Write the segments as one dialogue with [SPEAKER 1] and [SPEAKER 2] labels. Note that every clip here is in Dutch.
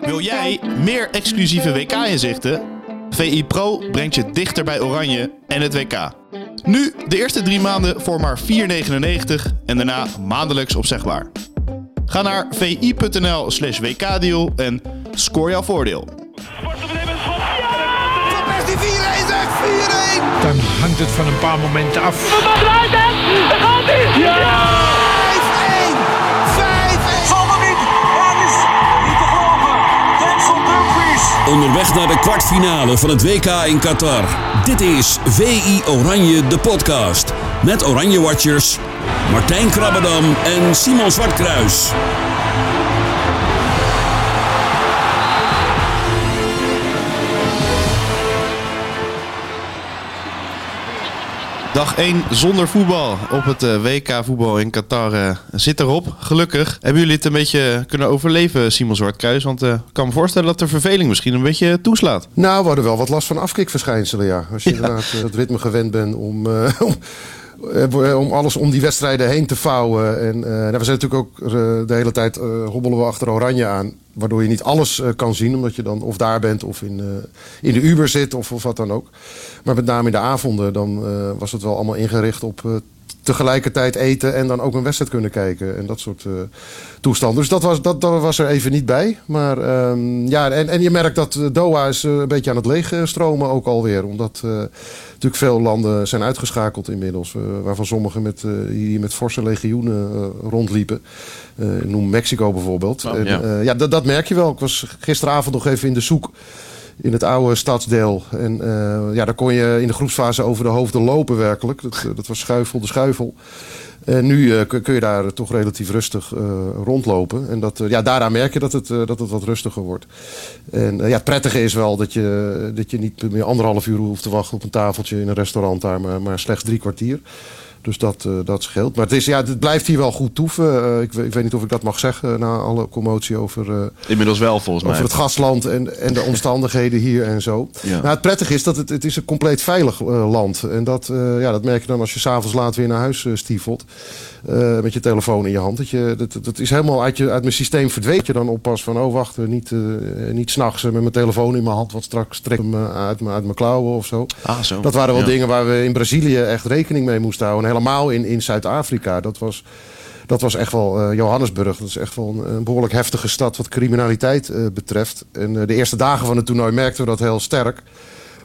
[SPEAKER 1] Wil jij meer exclusieve WK-inzichten? VI Pro brengt je dichter bij Oranje en het WK. Nu de eerste drie maanden voor maar 4,99 en daarna maandelijks opzegbaar. Ga naar vi.nl slash wkdeal en score jouw voordeel.
[SPEAKER 2] Persie 4-1 zeg, 4-1!
[SPEAKER 3] Dan hangt het van een paar momenten af.
[SPEAKER 4] Eruit hè! Daar gaat hij! Ja!
[SPEAKER 5] Onderweg naar de kwartfinale van het WK in Qatar. Dit is VI Oranje, de podcast. Met Oranje Watchers, Martijn Krabbedam en Simon Zwartkruis.
[SPEAKER 1] Dag 1 zonder voetbal op het eh, WK voetbal in Qatar eh, zit erop. Gelukkig hebben jullie het een beetje kunnen overleven, Simon Zwartkruis. Want eh, ik kan me voorstellen dat de verveling misschien een beetje toeslaat.
[SPEAKER 6] Nou, we hadden wel wat last van afkikverschijnselen, ja. Als je inderdaad eh, het ritme gewend bent om, om, om alles om die wedstrijden heen te vouwen. En eh, nou, we zijn natuurlijk ook eh, de hele tijd eh, hobbelen we achter Oranje aan. Waardoor je niet alles eh, kan zien, omdat je dan of daar bent of in, eh, in de Uber zit of, of wat dan ook. Maar met name in de avonden, dan eh, was het wel allemaal ingericht op eh, tegelijkertijd eten en dan ook een wedstrijd kunnen kijken. En dat soort eh, toestanden. Dus dat was, dat, dat was er even niet bij. Maar ehm, ja, en, en je merkt dat eh, Doha is eh, een beetje aan het leegstromen ook alweer. Omdat natuurlijk veel landen zijn uitgeschakeld inmiddels. waarvan sommigen met, hier met forse legioenen rondliepen. Noem Mexico bijvoorbeeld.
[SPEAKER 1] Oh,
[SPEAKER 6] en,
[SPEAKER 1] ja.
[SPEAKER 6] dat merk je wel. Ik was gisteravond nog even in de zoek in het oude stadsdeel. En eh, ja, daar kon je in de groepsfase over de hoofden lopen werkelijk. Dat, eh, dat was schuifel de schuifel. En nu eh, kun je daar toch relatief rustig rondlopen. En dat, ja, daaraan merk je dat het, dat het wat rustiger wordt. En ja, het prettige is wel dat je, dat je niet meer anderhalf uur hoeft te wachten op een tafeltje in een restaurant maar, maar slechts drie kwartier. Dus dat, eh, dat scheelt. Maar het, is, ja, het blijft hier wel goed toeven. Eh, ik, ik weet niet of ik dat mag zeggen na alle commotie over, eh,
[SPEAKER 1] Inmiddels wel volgens mij.
[SPEAKER 6] over het gasland en, en de omstandigheden hier en zo.
[SPEAKER 1] Ja.
[SPEAKER 6] Nou, het prettige is dat het, het is een compleet veilig land. En dat, ja, dat merk je dan als je s'avonds laat weer naar huis stiefelt. met je telefoon in je hand. Dat, je, dat, dat is helemaal uit, je, uit mijn systeem verdwenen. Je dan oppas van, oh wacht, niet, niet s'nachts met mijn telefoon in mijn hand. Want straks trek ik hem eh, uit, mijn- uit mijn klauwen of zo.
[SPEAKER 1] Ah, zo.
[SPEAKER 6] Dat waren wel
[SPEAKER 1] Ja.
[SPEAKER 6] dingen waar we in Brazilië echt rekening mee moesten houden. Helemaal in, in Zuid-Afrika. Dat was, dat was echt wel eh, Johannesburg. Dat is echt wel een, behoorlijk heftige stad wat criminaliteit eh, betreft. En eh, de eerste dagen van het toernooi merkten we dat heel sterk.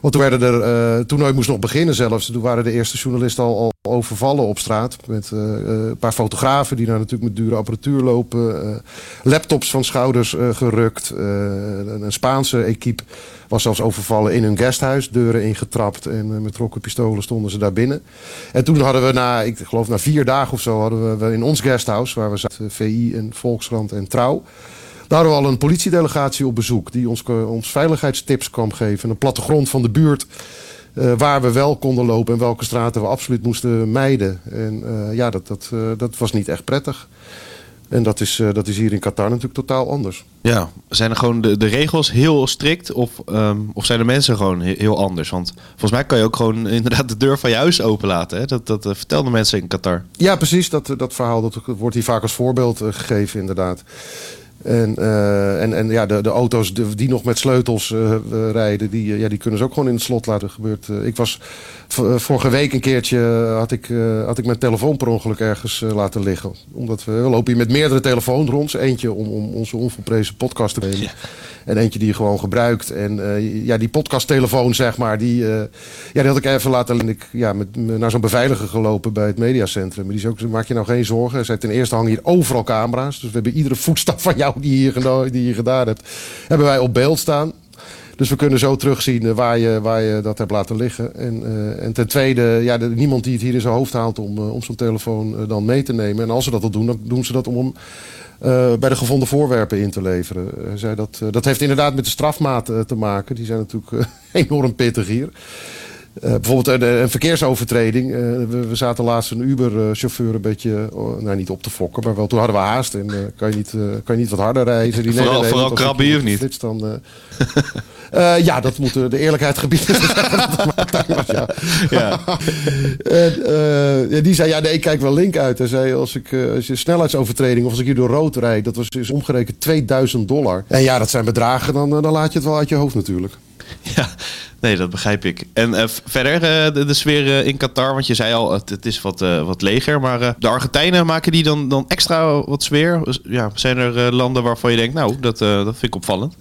[SPEAKER 6] Want toen werden er, het toernooi moest nog beginnen zelfs. Toen waren de eerste journalisten al, al overvallen op straat. Met eh, eh, een paar fotografen die daar natuurlijk met dure apparatuur lopen. eh, laptops van schouders gerukt. een, een Spaanse equipe was zelfs overvallen in hun guesthuis. Deuren ingetrapt en met rokkenpistolen stonden ze daar binnen. En toen hadden we na, ik geloof na vier dagen of zo... hadden we in ons guesthouse, waar we zaten, VI en Volkskrant en Trouw... Daar we al een politiedelegatie op bezoek die ons, ons veiligheidstips kwam geven. Een plattegrond van de buurt eh, waar we wel konden lopen en welke straten we absoluut moesten mijden. En eh, ja, dat, dat, eh, dat was niet echt prettig. En dat is, dat is hier in Qatar natuurlijk totaal anders.
[SPEAKER 1] Ja, zijn er gewoon de, de regels heel strikt of, ehm, of zijn de mensen gewoon he- heel anders? Want volgens mij kan je ook gewoon inderdaad de deur van je huis openlaten. Hè? Dat, dat vertelden mensen in Qatar.
[SPEAKER 6] Ja, precies. Dat, dat verhaal dat wordt hier vaak als voorbeeld gegeven, inderdaad. En, eh, en, en ja, de, de auto's die nog met sleutels eh, rijden, die, eh, ja, die kunnen ze ook gewoon in het slot laten gebeurt. eh, ik was vorige week een keertje had ik, had ik mijn telefoon per ongeluk ergens laten liggen. Omdat we, we lopen hier met meerdere telefoons rond. Eentje om, om onze onvolprezen podcast te nemen. En eentje die je gewoon gebruikt. En eh, ja, die podcasttelefoon, zeg maar, die, eh, ja, die had ik even laten. En ik ja, met, me naar zo'n beveiliger gelopen bij het mediacentrum. Maar die zei ook, maak je nou geen zorgen. Zei, ten eerste hangen hier overal camera's. Dus we hebben iedere voetstap van jou die je hier, die je gedaan hebt, hebben wij op beeld staan. Dus we kunnen zo terugzien eh, waar je, waar je dat hebt laten liggen. En, en ten tweede, ja, niemand die het hier in zijn hoofd haalt om, om zo'n telefoon dan mee te nemen. En als ze dat al doen, dan doen ze dat om eh, bij de gevonden voorwerpen in te leveren. Hij zei dat, eh, dat heeft inderdaad met de strafmaat eh, te maken. Die zijn natuurlijk eh, enorm pittig hier. Eh, bijvoorbeeld een, een verkeersovertreding. Eh, we, we zaten laatst een Uber-chauffeur een beetje, oh, nou niet op te fokken, maar wel toen hadden we haast. En eh, kan, je niet, kan je niet wat harder rijden? Die,
[SPEAKER 1] Vooral- vooral
[SPEAKER 6] want als
[SPEAKER 1] krabben
[SPEAKER 6] ik
[SPEAKER 1] hier of niet?
[SPEAKER 6] flits, dan, ja, dat moet de eerlijkheid gebieden. ja.
[SPEAKER 1] Ja.
[SPEAKER 6] En, die zei, ja nee, ik kijk wel link uit. Hij zei, als, ik, als je snelheidsovertreding of als ik hier door rood rijd, dat was is omgerekend 2000 dollar. En ja, dat zijn bedragen, dan, dan laat je het wel uit je hoofd natuurlijk.
[SPEAKER 1] Ja, nee, dat begrijp ik. En eh, verder eh, de, sfeer eh, in Qatar, want je zei al, het, het is wat, wat leger. Maar de Argentijnen maken die dan, dan extra wat sfeer? Dus, Ja, zijn er landen waarvan je denkt, nou, dat, dat vind ik opvallend.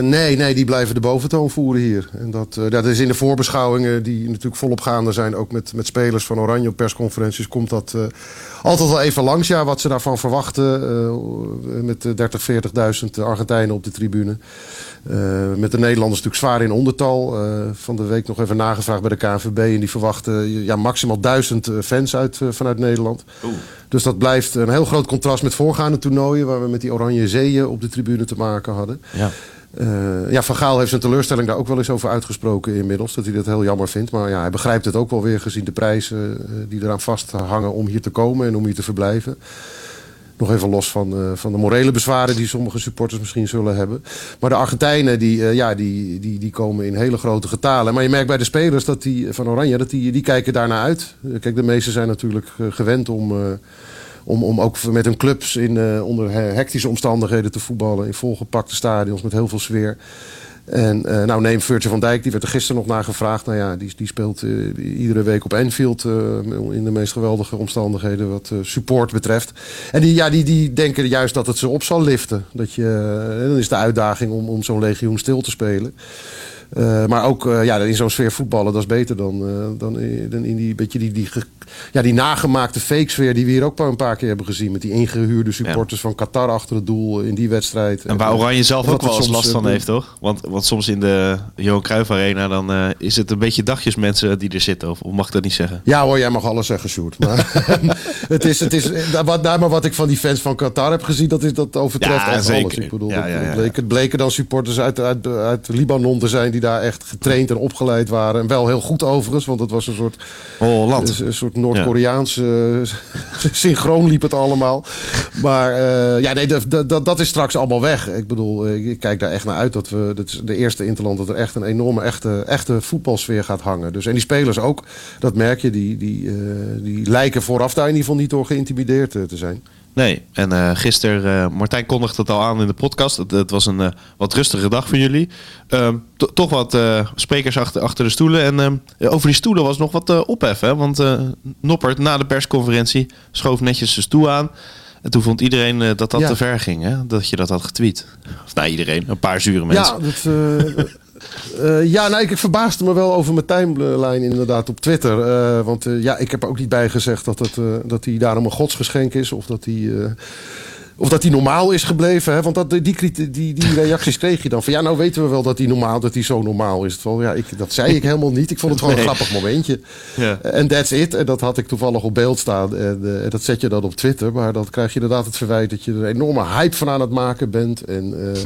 [SPEAKER 6] Nee, nee, die blijven de boventoon voeren hier. En dat, dat is in de voorbeschouwingen, die natuurlijk volop gaande zijn, ook met, met spelers van Oranje op persconferenties, komt dat altijd wel even langs. Ja, wat ze daarvan verwachten. met de 30, 40.000 Argentijnen op de tribune. Met de Nederlanders natuurlijk zwaar in ondertal. Eh, van de week nog even nagevraagd bij de KNVB. En die verwachten ja, maximaal duizend eh, fans uit, eh, vanuit Nederland. Dus dat blijft een heel groot contrast met voorgaande toernooien... waar we met die oranje zeeën op de tribune te maken hadden.
[SPEAKER 1] Ja.
[SPEAKER 6] Eh, ja, Van Gaal heeft zijn teleurstelling daar ook wel eens over uitgesproken inmiddels. Dat hij dat heel jammer vindt. Maar ja, hij begrijpt het ook wel weer gezien de prijzen eh, die eraan vasthangen om hier te komen en om hier te verblijven. Nog even los van, eh, van de morele bezwaren die sommige supporters misschien zullen hebben. Maar de Argentijnen die, eh, ja, die, die, die komen in hele grote getalen. Maar je merkt bij de spelers dat die, van Oranje dat die, die kijken daarnaar uit. Kijk, de meesten zijn natuurlijk eh, gewend om, om, om ook met hun clubs in, onder he- hectische omstandigheden te voetballen. In volgepakte stadions met heel veel sfeer. En eh, nou, neem Virtue van Dijk, die werd er gisteren nog naar gevraagd. Nou ja, die, die speelt eh, iedere week op Anfield eh, in de meest geweldige omstandigheden wat support betreft. En die, ja, die, die denken juist dat het ze op zal liften. Dat je, dan is de uitdaging om, om zo'n legioen stil te spelen. Eh, maar ook eh, ja, in zo'n sfeer voetballen, dat is beter dan, eh, dan, in, dan in die, beetje die, die, ja, die nagemaakte fake sfeer die we hier ook wel een paar keer hebben gezien. Met die ingehuurde supporters van Qatar achter het doel in die wedstrijd.
[SPEAKER 1] En waar Oranje zelf ook wel eens last van heeft, toch? Want, want soms in de Johan Cruijff Arena, dan is het een beetje dagjes mensen die er zitten. Of, of mag ik dat niet zeggen?
[SPEAKER 6] Ja hoor, jij mag alles zeggen, Sjoerd. Maar het is, het is, wat, nou, maar wat ik van die fans van Qatar heb gezien, dat, is, dat overtreft
[SPEAKER 1] Ja,
[SPEAKER 6] alles. Ik bedoel,
[SPEAKER 1] Ja,
[SPEAKER 6] dat-
[SPEAKER 1] ja, ja.
[SPEAKER 6] Het, bleken, het bleken dan supporters uit, uit, uit Libanon te zijn die daar echt getraind en opgeleid waren. En wel heel goed overigens, want het was een soort,
[SPEAKER 1] Holland.
[SPEAKER 6] een, een soort Noord-Koreaanse synchroon liep het allemaal. Maar eh, ja, nee, dat, dat, dat is straks allemaal weg. Ik bedoel, eh, ik kijk daar echt naar uit dat we dat is de eerste interland dat er echt een enorme echte, echte voetbalsfeer gaat hangen. Dus, en die spelers ook, dat merk je, die, die, eh, die lijken vooraf daar in ieder geval niet door geïntimideerd te zijn.
[SPEAKER 1] Nee, en eh gisteren, eh, Martijn kondigde het al aan in de podcast. Het, het was een eh, wat rustige dag voor jullie. Ehm, to- toch wat sprekers achter, achter de stoelen. En ehm, over die stoelen was nog wat ophef. Hè? Want Noppert na de persconferentie schoof netjes zijn stoel aan. En toen vond iedereen dat dat
[SPEAKER 6] Ja.
[SPEAKER 1] te ver ging. Hè? Dat je dat had getweet. Of nou, iedereen. Een paar zure mensen.
[SPEAKER 6] Ja, dat, eh, ja nou, ik, ik verbaasde me wel over mijn timeline inderdaad op Twitter. Eh, want eh, ja, ik heb er ook niet bij gezegd dat, het, dat hij daarom een godsgeschenk is. Of dat hij... of dat hij normaal is gebleven. Hè? Want dat, die, die, die reacties kreeg je dan. Van ja, nou weten we wel dat hij normaal, dat hij zo normaal is. Terwijl, ja, ik, dat zei ik helemaal niet. Ik vond het gewoon
[SPEAKER 1] Nee.
[SPEAKER 6] een grappig momentje.
[SPEAKER 1] Ja.
[SPEAKER 6] En that's it. En dat had ik toevallig op beeld staan. En dat zet je dan op Twitter. Maar dan krijg je inderdaad het verwijt dat je er een enorme hype van aan het maken bent. En, eh,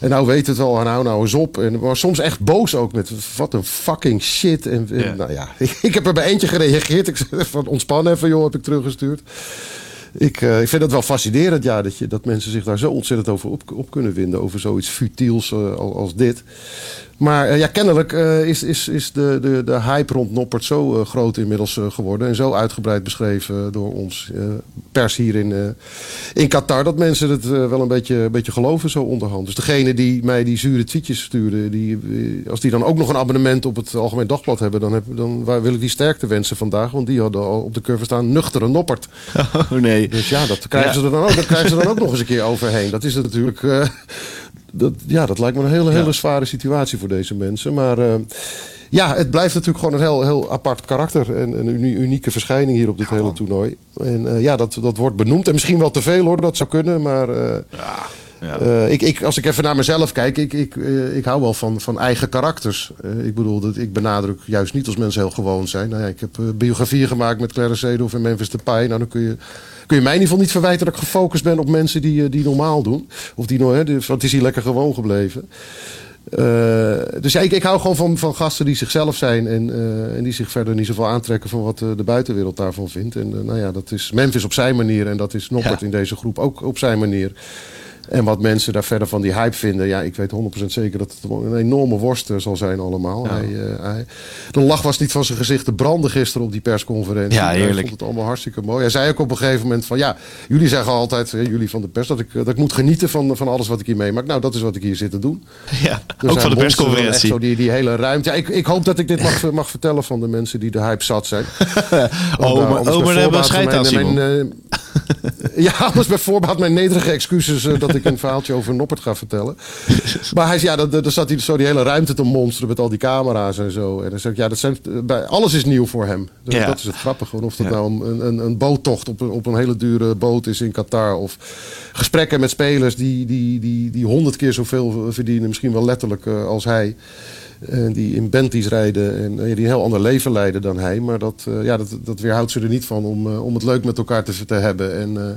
[SPEAKER 6] en nou weet het wel. En nou nou eens op. En, maar soms echt boos ook met wat een fucking shit. En, en
[SPEAKER 1] Ja.
[SPEAKER 6] nou ja, ik heb er bij eentje gereageerd. Ik zei van ontspan even joh, heb ik teruggestuurd. Ik, eh, ik vind het wel fascinerend, ja, dat, je, dat mensen zich daar zo ontzettend over op, op kunnen winden. Over zoiets futiels eh, al- als dit. Maar eh, ja, kennelijk eh, is, is, is de, de, de hype rond Noppert zo eh, groot inmiddels geworden. En zo uitgebreid beschreven door ons pers hier in, in Qatar. Dat mensen het wel een beetje, een beetje geloven zo onderhand. Dus degene die mij die zure tweetjes stuurde. Die, als die dan ook nog een abonnement op het Algemeen Dagblad hebben. Dan, heb, dan waar wil ik die sterkte wensen vandaag. Want die hadden al op de curve staan nuchtere Noppert.
[SPEAKER 1] Oh nee.
[SPEAKER 6] Dus ja, dat krijgen,
[SPEAKER 1] Ja.
[SPEAKER 6] Ze, er dan ook, dat krijgen ze dan ook nog eens een keer overheen. Dat is natuurlijk. Dat, ja, dat lijkt me een hele, hele
[SPEAKER 1] Ja.
[SPEAKER 6] zware situatie voor deze mensen. Maar eh, ja, het blijft natuurlijk gewoon een heel, heel apart karakter. En een uni- unieke verschijning hier op dit hele toernooi. En eh, ja, dat, dat wordt benoemd. En misschien wel te veel hoor, dat zou kunnen. Maar eh,
[SPEAKER 1] Ja.
[SPEAKER 6] ik, ik, als ik even naar mezelf kijk, ik, ik, ik hou wel van, van eigen karakters. Ik bedoel, dat, ik benadruk juist niet als mensen heel gewoon zijn. Nou ja, ik heb biografieën gemaakt met Clarence Seedorf en Memphis Depay. Nou, dan kun je, kun je mij in ieder geval niet verwijten dat ik gefocust ben op mensen die, eh, die normaal doen. Of die, hè, die- want het is hier lekker gewoon gebleven. Eh, dus ja, ik, ik hou gewoon van, van gasten die zichzelf zijn en, eh, en die zich verder niet zoveel aantrekken van wat de buitenwereld daarvan vindt. En nou ja, dat is Memphis op zijn manier en dat is Noppert
[SPEAKER 1] Ja.
[SPEAKER 6] in deze groep ook op zijn manier. En wat mensen daar verder van die hype vinden, ja, ik weet 100% zeker dat het een enorme worst eh, zal zijn allemaal. Hij, eh, hij, de lach was niet van zijn gezicht te branden gisteren op die persconferentie.
[SPEAKER 1] Ja, heerlijk.
[SPEAKER 6] vond het allemaal hartstikke mooi. Hij zei ook op een gegeven moment van, ja, jullie zeggen altijd, hè, jullie van de pers, dat ik, dat ik moet genieten van, van alles wat ik hier meemaak. Nou, dat is wat ik hier zit te doen.
[SPEAKER 1] Ja,
[SPEAKER 6] Er
[SPEAKER 1] ook van de persconferentie.
[SPEAKER 6] zo die, die hele ruimte. Ja, ik, ik hoop dat ik dit mag, mag vertellen van de mensen die de hype zat zijn.
[SPEAKER 1] Oh, maar, oh, maar daar hebben
[SPEAKER 6] ja, anders bij voorbaat mijn nederige excuses eh, dat ik een verhaaltje over Noppert ga vertellen. Maar hij, ja, dan, zat hij zo die hele ruimte te monsteren met al die camera's en zo. En dan zeg ik, ja, dat zijn, eh, bij, alles is nieuw voor hem. Dat,
[SPEAKER 1] Ja.
[SPEAKER 6] dat is het grappige. Of dat
[SPEAKER 1] Ja.
[SPEAKER 6] nou een, een, een boottocht op een, op een hele dure boot is in Qatar. Of gesprekken met spelers die die, die, die honderd keer zoveel verdienen. Misschien wel letterlijk eh, als hij. En die in Bentleys rijden en eh, die een heel ander leven leiden dan hij. Maar dat, eh, ja, dat, dat weerhoudt ze er niet van om, eh, om het leuk met elkaar te, te hebben. En eh,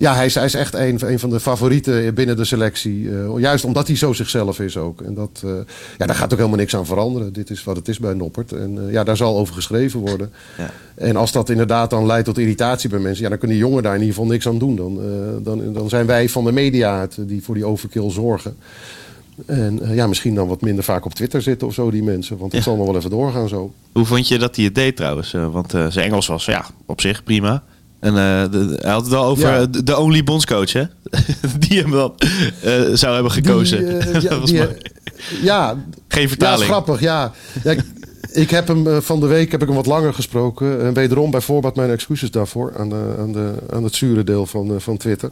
[SPEAKER 6] ja, hij is, hij is echt een, een van de favorieten binnen de selectie. Eh, juist omdat hij zo zichzelf is ook. En dat, eh, ja, daar gaat ook helemaal niks aan veranderen. Dit is wat het is bij Noppert. En eh, ja, daar zal over geschreven worden.
[SPEAKER 1] Ja.
[SPEAKER 6] En als dat inderdaad dan leidt tot irritatie bij mensen... Ja, dan kunnen die jongen daar in ieder geval niks aan doen. Dan, eh, dan, dan zijn wij van de media het, die voor die overkill zorgen. En eh, ja, misschien dan wat minder vaak op Twitter zitten of zo, die mensen. Want het
[SPEAKER 1] Ja.
[SPEAKER 6] zal nog wel even doorgaan zo.
[SPEAKER 1] Hoe vond je dat hij het deed trouwens? Eh, want eh, zijn Engels was ja, op zich prima. En de- hij had het wel over
[SPEAKER 6] Ja.
[SPEAKER 1] de, only bondscoach, hè? Die hem dan eh, zou hebben gekozen.
[SPEAKER 6] Die, ja, die, ja,
[SPEAKER 1] Geen
[SPEAKER 6] Ja,
[SPEAKER 1] vertaling.
[SPEAKER 6] grappig, ja. ja ik, heb hem eh, van de week heb ik hem wat langer gesproken. En wederom bij voorbaat mijn excuses daarvoor. Aan, de, aan, de, aan het zure deel van, eh, van Twitter.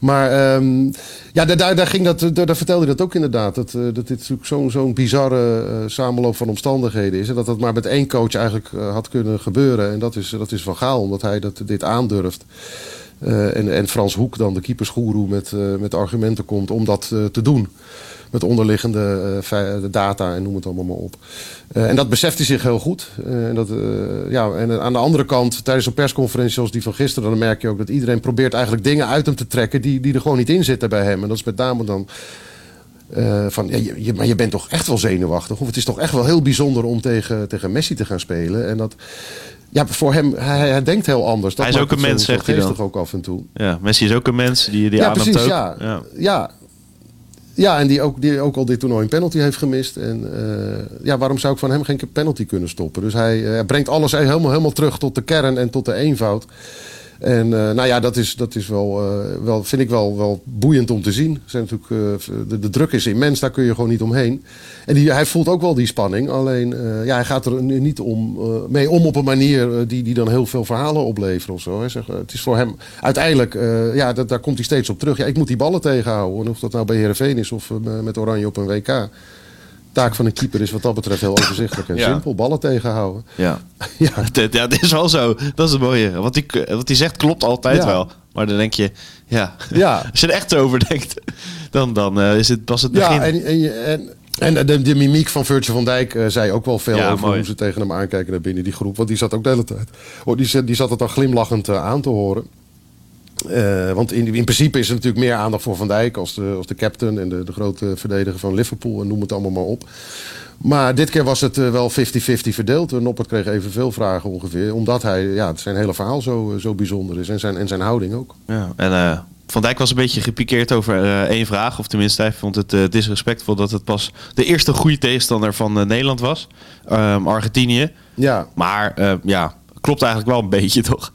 [SPEAKER 6] Maar ehm, ja, daar, daar, ging dat, daar, daar vertelde hij dat ook inderdaad. Dat, eh, dat dit natuurlijk zo'n zo'n bizarre eh, samenloop van omstandigheden is. En dat dat maar met één coach eigenlijk eh, had kunnen gebeuren. En dat is, dat is Van Gaal, omdat hij dat, dit aandurft. Eh, en, en Frans Hoek dan, de keepersgoeroe, met, eh, met argumenten komt om dat eh, te doen. Met onderliggende eh, data en noem het allemaal maar op. Eh, en dat beseft hij zich heel goed. Eh, en, dat, ja, en aan de andere kant, tijdens een persconferentie zoals die van gisteren... dan merk je ook dat iedereen probeert eigenlijk dingen uit hem te trekken... die, die er gewoon niet in zitten bij hem. En dat is met name dan... van, ja, je, maar je bent toch echt wel zenuwachtig? Of het is toch echt wel heel bijzonder om tegen, tegen Messi te gaan spelen? En dat, ja, voor hem, hij, hij denkt heel anders. Dat
[SPEAKER 1] Hij is ook een mens, zegt hij dan.
[SPEAKER 6] geestig ook af en toe.
[SPEAKER 1] Ja, Messi is ook een mens die, die
[SPEAKER 6] ja, precies,
[SPEAKER 1] ook.
[SPEAKER 6] ja.
[SPEAKER 1] Ja.
[SPEAKER 6] ja. Ja, en die ook, die ook al dit toernooi een penalty heeft gemist. En eh, ja, waarom zou ik van hem geen penalty kunnen stoppen? Dus hij, eh, hij brengt alles helemaal, helemaal terug tot de kern en tot de eenvoud. En eh, nou ja, dat is, dat is wel, eh, wel, vind ik wel, wel boeiend om te zien. Zijn natuurlijk, eh, de, druk is immens, daar kun je gewoon niet omheen. En hij voelt ook wel die spanning. Alleen, ja, hij gaat er niet om, mee om op een manier die, die dan heel veel verhalen opleveren of zo. Hij zegt, het is voor hem uiteindelijk, ja, dat, daar komt hij steeds op terug. Ja, ik moet die ballen tegenhouden. En of dat nou bij Heerenveen is of met Oranje op een WK. Taak van een keeper is wat dat betreft heel overzichtelijk en
[SPEAKER 1] Ja.
[SPEAKER 6] simpel. Ballen tegenhouden.
[SPEAKER 1] Ja.
[SPEAKER 6] Ja,
[SPEAKER 1] ja, het is wel zo. Dat is het mooie. Wat hij, wat hij zegt klopt altijd
[SPEAKER 6] Ja.
[SPEAKER 1] wel. Maar dan denk je, ja,
[SPEAKER 6] Ja.
[SPEAKER 1] als je er echt over denkt, dan, dan eh, is het pas het begin.
[SPEAKER 6] Ja, en, en, en, en de, de mimiek van Virgil van Dijk eh, zei ook wel veel
[SPEAKER 1] Ja,
[SPEAKER 6] over
[SPEAKER 1] mooi.
[SPEAKER 6] hoe ze tegen hem aankijken naar binnen die groep. Want die zat ook de hele tijd. Oh, die, zat- die zat het dan glimlachend eh, aan te horen. Eh, want in, in principe is er natuurlijk meer aandacht voor Van Dijk als de, als de captain en de, de grote verdediger van Liverpool en noem het allemaal maar op. Maar dit keer was het eh, wel 50-50 verdeeld. Noppert kreeg evenveel vragen ongeveer. Omdat hij, ja, zijn hele verhaal zo, eh, zo bijzonder is. En zijn, en zijn houding ook.
[SPEAKER 1] Ja, en Van Dijk was een beetje gepikeerd over één vraag. Of tenminste, hij vond het disrespectvol dat het pas de eerste goede tegenstander van Nederland was. Ehm, Argentinië.
[SPEAKER 6] Ja,
[SPEAKER 1] Maar ja, klopt eigenlijk wel een beetje toch?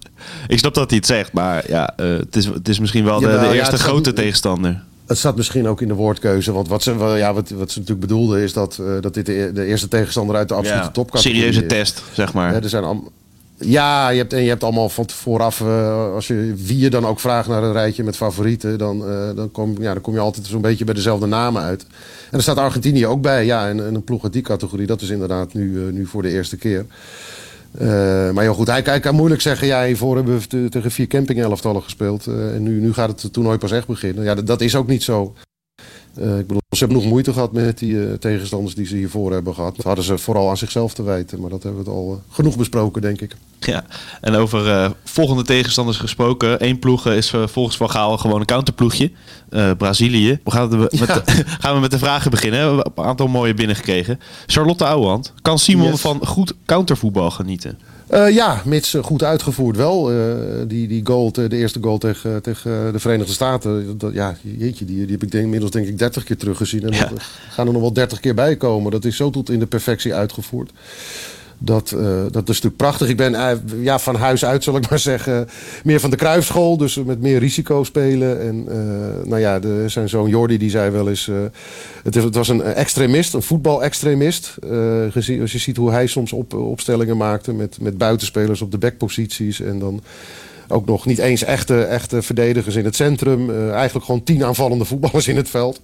[SPEAKER 1] Ik snap dat hij het zegt, maar ja, eh, het, is, het is misschien wel de, eerste grote tegenstander.
[SPEAKER 6] Het zat misschien ook in de woordkeuze. Want wat ze, ja, wat, wat ze natuurlijk bedoelden is dat, eh, dat dit de, de eerste tegenstander uit de absolute
[SPEAKER 1] Ja, serieuze
[SPEAKER 6] is.
[SPEAKER 1] test, zeg maar.
[SPEAKER 6] Ja, er zijn ja, je hebt, en je hebt allemaal van vooraf, eh, als je wie je dan ook vraagt naar een rijtje met favorieten, dan, dan, kom, ja, dan kom je altijd zo'n beetje bij dezelfde namen uit. En er staat Argentinië ook bij, ja, en, en een ploeg uit die categorie, dat is inderdaad nu, nu voor de eerste keer. Eh, maar ja, goed, hij, kan moeilijk zeggen, ja, hiervoor hebben we te- tegen vier camping-elftallen gespeeld. eh, en nu, nu gaat het toernooi pas echt beginnen. Ja, dat is ook niet zo. Ik bedoel, ze hebben nog moeite gehad met die eh, tegenstanders die ze hiervoor hebben gehad. Dat hadden ze vooral aan zichzelf te wijten. Maar dat hebben we het al eh, genoeg besproken, denk ik.
[SPEAKER 1] Ja, en over volgende tegenstanders gesproken. Eén ploeg is volgens Van Gaal gewoon een counterploegje. Brazilië. We gaan, de, gaan we met de vragen beginnen. We hebben een aantal mooie binnengekregen. Charlotte Ouwehand. Kan Simon
[SPEAKER 6] Yes.
[SPEAKER 1] van goed countervoetbal genieten?
[SPEAKER 6] Eh, ja, mits eh, goed uitgevoerd wel. Eh, die, die goal, de eerste goal tegen, tegen de Verenigde Staten. Dat, ja, jeetje, die, die heb ik denk, inmiddels denk ik 30 keer teruggezien. En
[SPEAKER 1] Ja.
[SPEAKER 6] dat, gaan er nog wel 30 keer bij komen. Dat is zo tot in de perfectie uitgevoerd. Dat, eh, dat is natuurlijk prachtig. Ik ben eh, ja, van huis uit, zal ik maar zeggen, meer van de Kruifschool. Dus met meer risico spelen. En eh, nou ja, de, zijn zoon Jordi die zei wel eens... het, het was een extremist, een voetbalextremist. Gezien, als je ziet hoe hij soms op, opstellingen maakte met, met buitenspelers op de backposities. En dan ook nog niet eens echte, echte verdedigers in het centrum. Eigenlijk gewoon tien aanvallende voetballers in het veld.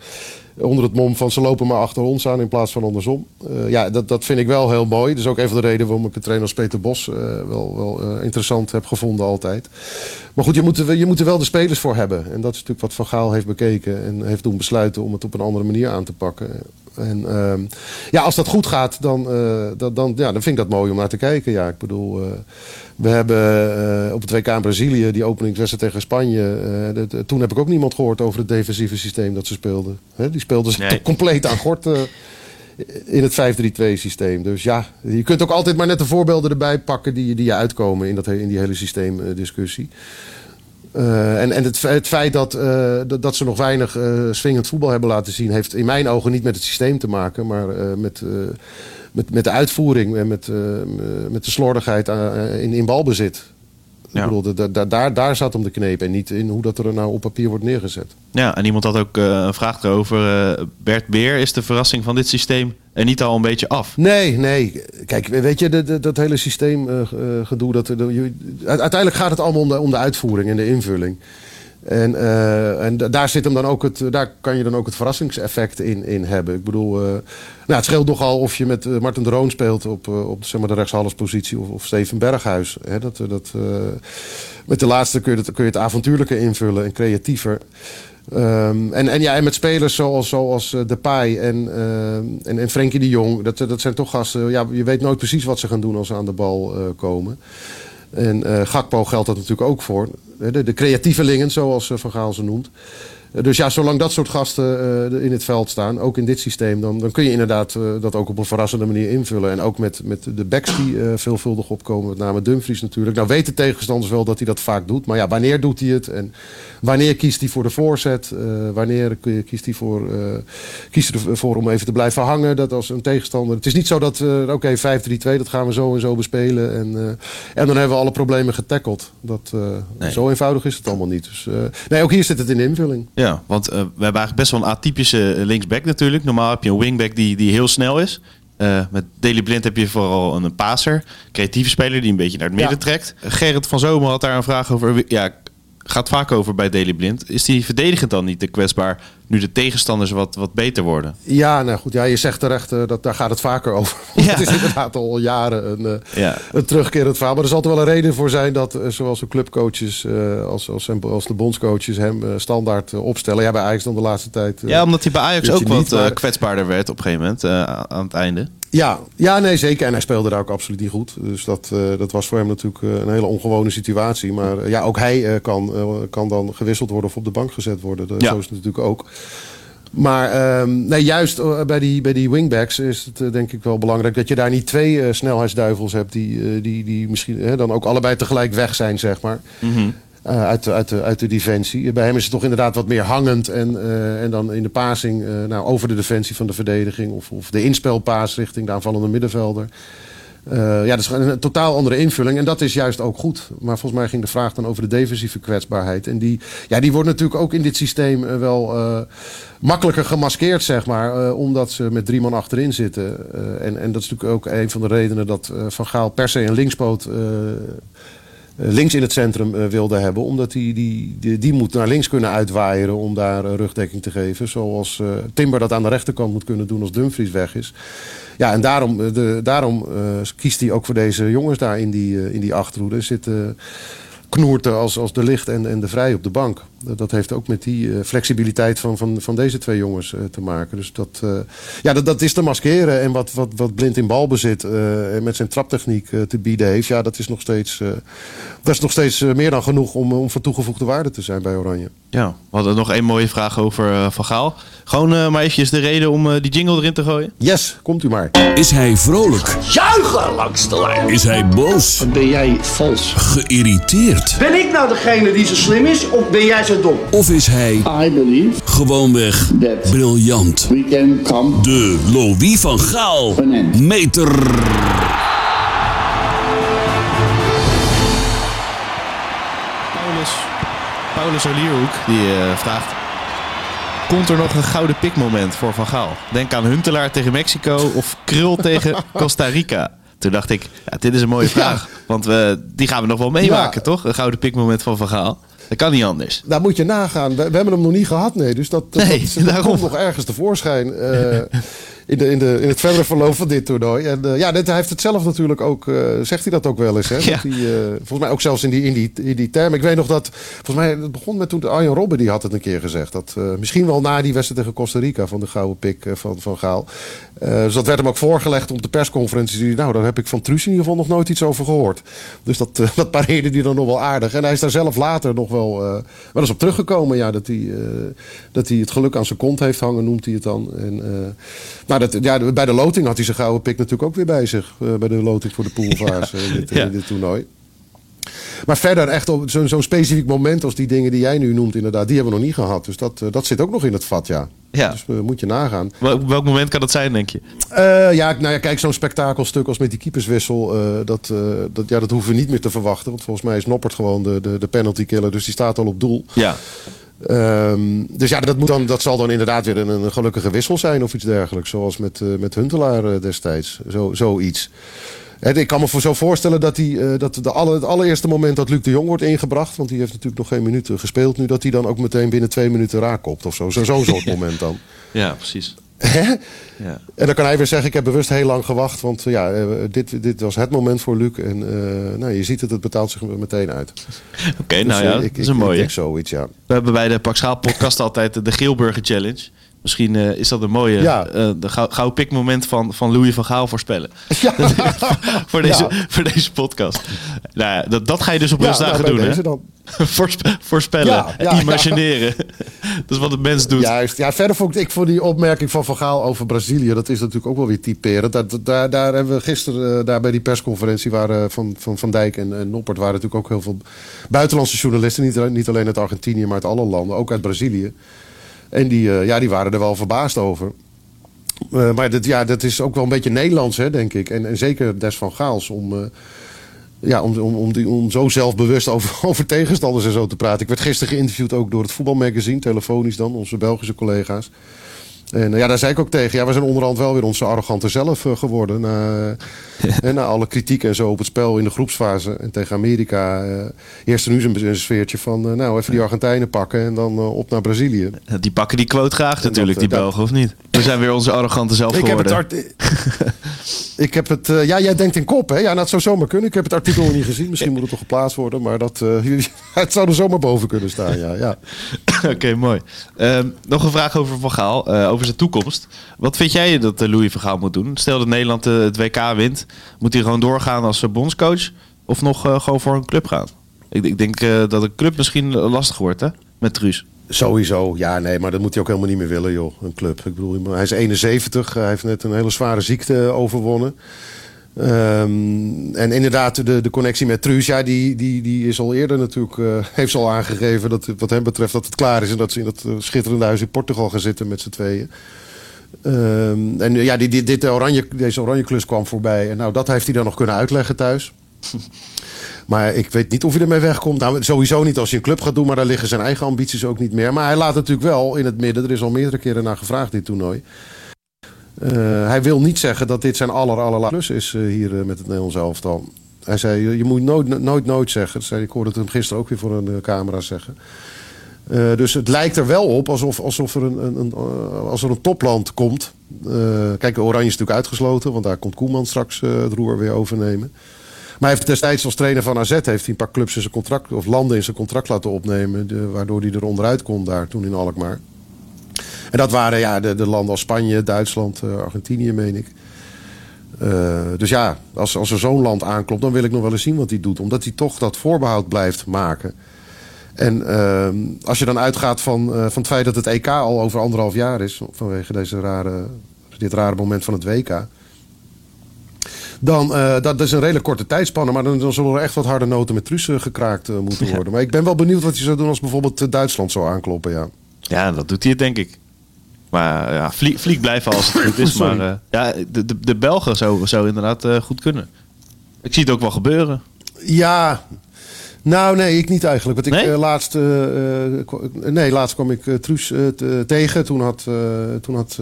[SPEAKER 6] Onder het mom van ze lopen maar achter ons aan in plaats van andersom. Eh, ja, dat, dat vind ik wel heel mooi. Dat is ook een van de redenen waarom ik de trainer als Peter Bos eh, wel, wel eh, interessant heb gevonden altijd. Maar goed, je moet, er, je moet er wel de spelers voor hebben. En dat is natuurlijk wat Van Gaal heeft bekeken. En heeft doen besluiten om het op een andere manier aan te pakken. En ehm, ja, als dat goed gaat, dan, eh, dat, dan, ja, dan vind ik dat mooi om naar te kijken. Ja, ik bedoel, eh, we hebben eh, op het WK in Brazilië, die openingswedstrijd tegen Spanje. dat- toen heb ik ook niemand gehoord over het defensieve systeem dat ze speelden. Hè, die speelden ze
[SPEAKER 1] Nee.
[SPEAKER 6] compleet aan gort in het 5-3-2 systeem. Dus ja, je kunt ook altijd maar net de voorbeelden erbij pakken die, die je uitkomen in, dat, in die hele systeemdiscussie. Eh, en en het, het feit dat, eh, dat, dat ze nog weinig eh swingend voetbal hebben laten zien, heeft in mijn ogen niet met het systeem te maken, maar met, met, met de uitvoering en met, met de slordigheid in, in balbezit.
[SPEAKER 1] Ja.
[SPEAKER 6] Ik bedoel, da- da- daar, daar zat hem de kneep en niet in hoe dat er nou op papier wordt neergezet.
[SPEAKER 1] Ja, en iemand had ook een vraag erover. eh, Bert Beer, is de verrassing van dit systeem er niet al een beetje af?
[SPEAKER 6] Nee, nee. Kijk, weet je, de- dat hele systeem eh, eh, dat, uiteindelijk gaat het allemaal om de, uitvoering en de invulling. En, eh, en da- daar, zit hem dan ook het, daar kan je dan ook het verrassingseffect in, in hebben. Ik bedoel, nou, het scheelt nogal of je met Martin de Roon speelt op, op zeg maar, de rechtshalspositie of, of Steven Berghuis. Hè, dat, dat, met de laatste kun je, kun je het avontuurlijker invullen en creatiever. Ehm, en, en, ja, en met spelers zoals, zoals eh, Depay en, eh, en, en Frenkie de Jong. Dat, dat zijn toch gasten. Ja, je weet nooit precies wat ze gaan doen als ze aan de bal eh, komen. En eh Gakpo geldt dat natuurlijk ook voor. De, de creatievelingen, zoals Van Gaal ze noemt. Eh, Dus ja, zolang dat soort gasten eh, in het veld staan, ook in dit systeem, dan, dan kun je inderdaad eh, dat ook op een verrassende manier invullen. En ook met, met de backs die veelvuldig opkomen, met name Dumfries natuurlijk. Nou weten tegenstanders wel dat hij dat vaak doet, maar ja, wanneer doet hij het? En wanneer kiest hij voor de voorzet? Wanneer kiest hij voor, kiest hij ervoor om even te blijven hangen? Dat als een tegenstander. Het is niet zo dat, oké, 5-3-2, dat gaan we zo en zo bespelen. En, en dan hebben we alle problemen getackled. Dat,
[SPEAKER 1] Nee.
[SPEAKER 6] Zo eenvoudig is het allemaal niet. Dus, nee, ook hier zit het in de invulling.
[SPEAKER 1] Ja, want eh, we hebben eigenlijk best wel een atypische linksback natuurlijk. Normaal heb je een wingback die, die heel snel is. Eh, met Daley Blind heb je vooral een passer. Creatieve speler die een beetje naar het midden
[SPEAKER 6] Ja.
[SPEAKER 1] trekt. Gerrit van Zomer had daar een vraag over. Ja, gaat vaak over bij Daley Blind. Is die verdedigend dan niet te kwetsbaar nu de tegenstanders wat, wat beter worden?
[SPEAKER 6] Ja, nou goed, ja, je zegt terecht, eh, dat, daar gaat het vaker over.
[SPEAKER 1] Ja.
[SPEAKER 6] Het is inderdaad al jaren een,
[SPEAKER 1] Ja.
[SPEAKER 6] een terugkerend verhaal. Maar er zal er wel een reden voor zijn dat eh, zowel de clubcoaches als, als, hem- als de bondscoaches hem standaard opstellen. Ja, bij Ajax dan de laatste tijd.
[SPEAKER 1] Ja, omdat hij bij Ajax ook wat
[SPEAKER 6] niet, maar-
[SPEAKER 1] kwetsbaarder werd op een gegeven moment aan het einde.
[SPEAKER 6] Ja, ja, nee, zeker. En hij speelde daar ook absoluut niet goed. Dus dat, eh, dat was voor hem natuurlijk eh, een hele ongewone situatie. Maar eh, ja, ook hij kan, kan dan gewisseld worden of op de bank gezet worden. Dat,
[SPEAKER 1] Ja.
[SPEAKER 6] Zo is het natuurlijk ook. Maar ehm, nee, juist bij, die, bij die wingbacks is het denk ik wel belangrijk dat je daar niet twee snelheidsduivels hebt die, die, die misschien dan ook allebei tegelijk weg zijn, zeg maar. Uit, de, uit, de, uit de defensie. Bij hem is het toch inderdaad wat meer hangend. En, eh, en dan in de passing eh, nou, over de defensie van de verdediging. Of, of de inspelpaas richting de aanvallende middenvelder. Eh, ja, dat is een totaal andere invulling. En dat is juist ook goed. Maar volgens mij ging de vraag dan over de defensieve kwetsbaarheid. En die, ja, die wordt natuurlijk ook in dit systeem eh, wel eh, makkelijker gemaskeerd, zeg maar. eh, omdat ze met drie man achterin zitten. Eh, en, en dat is natuurlijk ook een van de redenen dat eh, Van Gaal per se een linkspoot... eh, links in het centrum eh, wilde hebben. Omdat die, die, die, moet naar links kunnen uitwaaieren om daar eh, rugdekking te geven. Zoals Timber dat aan de rechterkant moet kunnen doen als Dumfries weg is. Ja, en daarom, de, daarom kiest hij ook voor deze jongens daar in die, in die achterhoede. Zitten knoerten als, als de licht en, en de vrij op de bank. Dat heeft ook met die uh, flexibiliteit van, van, van deze twee jongens uh, te maken. Dus dat, uh, ja, dat, dat is te maskeren. En wat, wat, wat Blind in balbezit en met zijn traptechniek te bieden heeft... ja, dat is nog steeds, dat is nog steeds meer dan genoeg om, om van toegevoegde waarde te zijn bij Oranje.
[SPEAKER 1] Ja, we hadden nog één mooie vraag over Van Gaal. Gewoon maar eventjes de reden om die jingle erin te gooien.
[SPEAKER 6] Yes, komt u maar.
[SPEAKER 5] Is hij vrolijk?
[SPEAKER 2] Juichen langs de lijn.
[SPEAKER 5] Is hij boos?
[SPEAKER 2] Ben jij vals?
[SPEAKER 5] Geïrriteerd?
[SPEAKER 2] Ben ik nou degene die zo slim is of ben jij zo dom?
[SPEAKER 5] Of is hij
[SPEAKER 7] I believe
[SPEAKER 5] gewoonweg briljant?
[SPEAKER 7] we can come
[SPEAKER 5] De Louis van Gaal meter.
[SPEAKER 1] Paulus, Paulus Olierhoek die eh, vraagt... Komt er nog een gouden pikmoment voor Van Gaal? Denk aan Huntelaar tegen Mexico of Krul tegen Costa Rica. Toen dacht ik, ja, dit is een mooie vraag. Want we, die gaan we nog wel meemaken,
[SPEAKER 6] Ja.
[SPEAKER 1] toch? Een gouden pikmoment van Van Gaal. Dat kan niet anders.
[SPEAKER 6] Daar moet je nagaan. We, we hebben hem nog niet gehad, nee. Dus dat, dat,
[SPEAKER 1] Nee,
[SPEAKER 6] dat, dat
[SPEAKER 1] daarom.
[SPEAKER 6] komt nog ergens tevoorschijn. eh, in, de, in, de, in het verdere verloop van dit toernooi. En eh, ja, dit, hij heeft het zelf natuurlijk ook... eh, zegt hij dat ook wel eens, hè?
[SPEAKER 1] Ja.
[SPEAKER 6] Dat hij, eh, volgens mij ook zelfs in die, in, die, in die term. Ik weet nog dat... Volgens mij, het begon met toen de Arjen Robben... die had het een keer gezegd. Dat, misschien wel na die wedstrijd tegen Costa Rica... van de gouden pik van, van Gaal. Dus dat werd hem ook voorgelegd op de persconferentie. Die, nou, daar heb ik van Truus in ieder geval nog nooit iets over gehoord. Dus dat, dat pareerde hij dan nog wel aardig. En hij is daar zelf later nog wel, wel eens op teruggekomen. Ja, dat, hij, dat hij het geluk aan zijn kont heeft hangen, noemt hij het dan. En, eh, maar dat, ja, bij de loting had hij zijn gouden pik natuurlijk ook weer bij zich. eh, bij de loting voor de poolvaars in, dit,
[SPEAKER 1] Ja.
[SPEAKER 6] in dit toernooi. Maar verder echt op zo'n specifiek moment als die dingen die jij nu noemt inderdaad. Die hebben we nog niet gehad. Dus dat, eh, dat zit ook nog in het vat, ja.
[SPEAKER 1] Ja.
[SPEAKER 6] Dus eh, moet je nagaan.
[SPEAKER 1] Wel- welk moment kan dat zijn, denk je?
[SPEAKER 6] Eh, ja, nou ja, kijk, zo'n spektakelstuk als met die keeperswissel, eh, dat, eh, dat, ja, dat hoeven we niet meer te verwachten. Want volgens mij is Noppert gewoon de, de, de penalty killer, dus die staat al op doel.
[SPEAKER 1] Ja.
[SPEAKER 6] Ehm, dus ja, dat, moet dan, dat zal dan inderdaad weer een, een gelukkige wissel zijn of iets dergelijks. Zoals met, eh, met Huntelaar eh, destijds. Zo, zoiets. Hè, ik kan me voor zo voorstellen dat, die, eh, dat de alle, het allereerste moment dat Luc de Jong wordt ingebracht... want die heeft natuurlijk nog geen minuten gespeeld nu... dat hij dan ook meteen binnen twee minuten raakkopt of zo. Zo- Zo'n soort moment dan.
[SPEAKER 1] Ja, precies.
[SPEAKER 6] Hè?
[SPEAKER 1] Ja.
[SPEAKER 6] En dan kan hij weer zeggen, ik heb bewust heel lang gewacht. Want eh, ja, eh, dit, dit was het moment voor Luc. En eh, nou, je ziet het, het betaalt zich meteen uit.
[SPEAKER 1] Oké,
[SPEAKER 6] Dus,
[SPEAKER 1] nou
[SPEAKER 6] eh,
[SPEAKER 1] ja,
[SPEAKER 6] ik-
[SPEAKER 1] dat is een
[SPEAKER 6] ik
[SPEAKER 1] mooie.
[SPEAKER 6] zoiets, ja.
[SPEAKER 1] We hebben bij de Pak Schaal podcast altijd de Geelburger Challenge. Misschien eh, is dat een mooie
[SPEAKER 6] Ja.
[SPEAKER 1] eh, de gauw, gauw pikmoment van, van Louis van Gaal voorspellen.
[SPEAKER 6] Ja.
[SPEAKER 1] voor, deze,
[SPEAKER 6] Ja.
[SPEAKER 1] voor deze podcast. Nou ja, dat, dat ga je dus op rustdagen
[SPEAKER 6] nou,
[SPEAKER 1] doen, hè?
[SPEAKER 6] dan.
[SPEAKER 1] Voorspe- voorspellen, imagineren. dat is wat een mens doet.
[SPEAKER 6] Juist. Ja, verder vond ik, ik vond die opmerking van Van Gaal over Brazilië... dat is natuurlijk ook wel weer typerend. Daar, daar, daar hebben we gisteren eh, daar bij die persconferentie... Waren, van, van Van Dijk en, en Noppert waren natuurlijk ook heel veel buitenlandse journalisten. Niet, niet alleen uit Argentinië, maar uit alle landen. Ook uit Brazilië. En die, eh, ja, die waren er wel verbaasd over. Eh, maar dat, ja, dat is ook wel een beetje Nederlands, hè, denk ik. En, en zeker Des van Gaals om... eh, ja, om, om, om, die, om zo zelfbewust over, over tegenstanders en zo te praten. Ik werd gisteren geïnterviewd ook door het voetbalmagazine, telefonisch dan, onze Belgische collega's. En eh, ja, daar zei ik ook tegen. Ja, we zijn onderhand wel weer onze arrogante zelf eh, geworden. Na, eh, na alle kritiek en zo op het spel in de groepsfase. En tegen Amerika eh heerste nu een sfeertje van... nou, even die Argentijnen pakken en dan op naar Brazilië.
[SPEAKER 1] Die pakken die quote graag natuurlijk,
[SPEAKER 6] dat,
[SPEAKER 1] die Belgen, of niet? We zijn weer onze arrogante zelf
[SPEAKER 6] Ik heb het,
[SPEAKER 1] geworden.
[SPEAKER 6] ik heb het ja, jij denkt in kop, hè? Ja, nou, het zou zomaar kunnen. Ik heb het artikel nog niet gezien. Misschien moet het toch geplaatst worden. Maar dat, het zou er zomaar boven kunnen staan, ja. ja.
[SPEAKER 1] Oké, mooi. Ehm, nog een vraag over Van Gaal, over zijn toekomst. Wat vind jij dat eh, Louis van Gaal moet doen? Stel dat Nederland eh, het WK wint, moet hij gewoon doorgaan als eh, bondscoach? Of nog gewoon voor een club gaan? Ik, ik denk dat een club misschien lastig wordt, hè? Met Truus.
[SPEAKER 6] Sowieso, ja, nee, maar dat moet hij ook helemaal niet meer willen, joh. Een club. Ik bedoel, hij is 71, hij heeft net een hele zware ziekte overwonnen. Ehm, en inderdaad, de, de connectie met Truus, ja, die, die, die is al eerder natuurlijk, eh, heeft ze al aangegeven dat wat hem betreft dat het klaar is en dat ze in dat eh, schitterende huis in Portugal gaan zitten met z'n tweeën. Ehm, en ja, die, die, dit oranje, deze oranje klus kwam voorbij. En nou, dat heeft hij dan nog kunnen uitleggen thuis. Maar ik weet niet of hij ermee wegkomt. Nou, sowieso niet als hij een club gaat doen, maar daar liggen zijn eigen ambities ook niet meer. Maar hij laat natuurlijk wel in het midden, er is al meerdere keren naar gevraagd dit toernooi. Eh, hij wil niet zeggen dat dit zijn aller, allerlaatste klus is eh, hier eh, met het Nederlands elftal. Hij zei, je, moet nooit, nooit, nooit zeggen. Zei, ik hoorde het hem gisteren ook weer voor een camera zeggen. Dus het lijkt er wel op alsof, alsof er een, een, een, als er een topland komt. Kijk, Oranje is natuurlijk uitgesloten, want daar komt Koeman straks het roer weer overnemen. hij heeft destijds als trainer van AZ heeft hij een paar clubs zijn contract, of landen in zijn contract laten opnemen. De, waardoor hij er onderuit kon daar toen in Alkmaar. En dat waren ja, de, de landen als Spanje, Duitsland, eh, Argentinië, meen ik. Eh, dus ja, als, als er zo'n land aanklopt, dan wil ik nog wel eens zien wat hij doet. Omdat hij toch dat voorbehoud blijft maken. En ehm, als je dan uitgaat van, eh, van het feit dat het EK al over anderhalf jaar is, vanwege deze rare, dit rare moment van het WK. Dan, eh, dat is een redelijk korte tijdspanne, maar dan, dan zullen er echt wat harde noten met Truus eh, gekraakt eh, moeten worden. Maar ik ben wel benieuwd wat hij zou doen als bijvoorbeeld eh, Duitsland zou aankloppen, ja.
[SPEAKER 1] Ja, dat doet hij het denk ik. Maar ja, Vlieg, Vlieg blijven als het goed is.
[SPEAKER 6] Sorry.
[SPEAKER 1] maar eh, ja, de, de, de Belgen zou, zou inderdaad eh, goed kunnen. Ik zie het ook wel gebeuren.
[SPEAKER 6] Ja, nou nee, ik niet eigenlijk. Want ik
[SPEAKER 1] Nee?
[SPEAKER 6] eh, laatst, eh, eh, nee, laatst kwam ik Truus te- tegen. Toen had, toen had,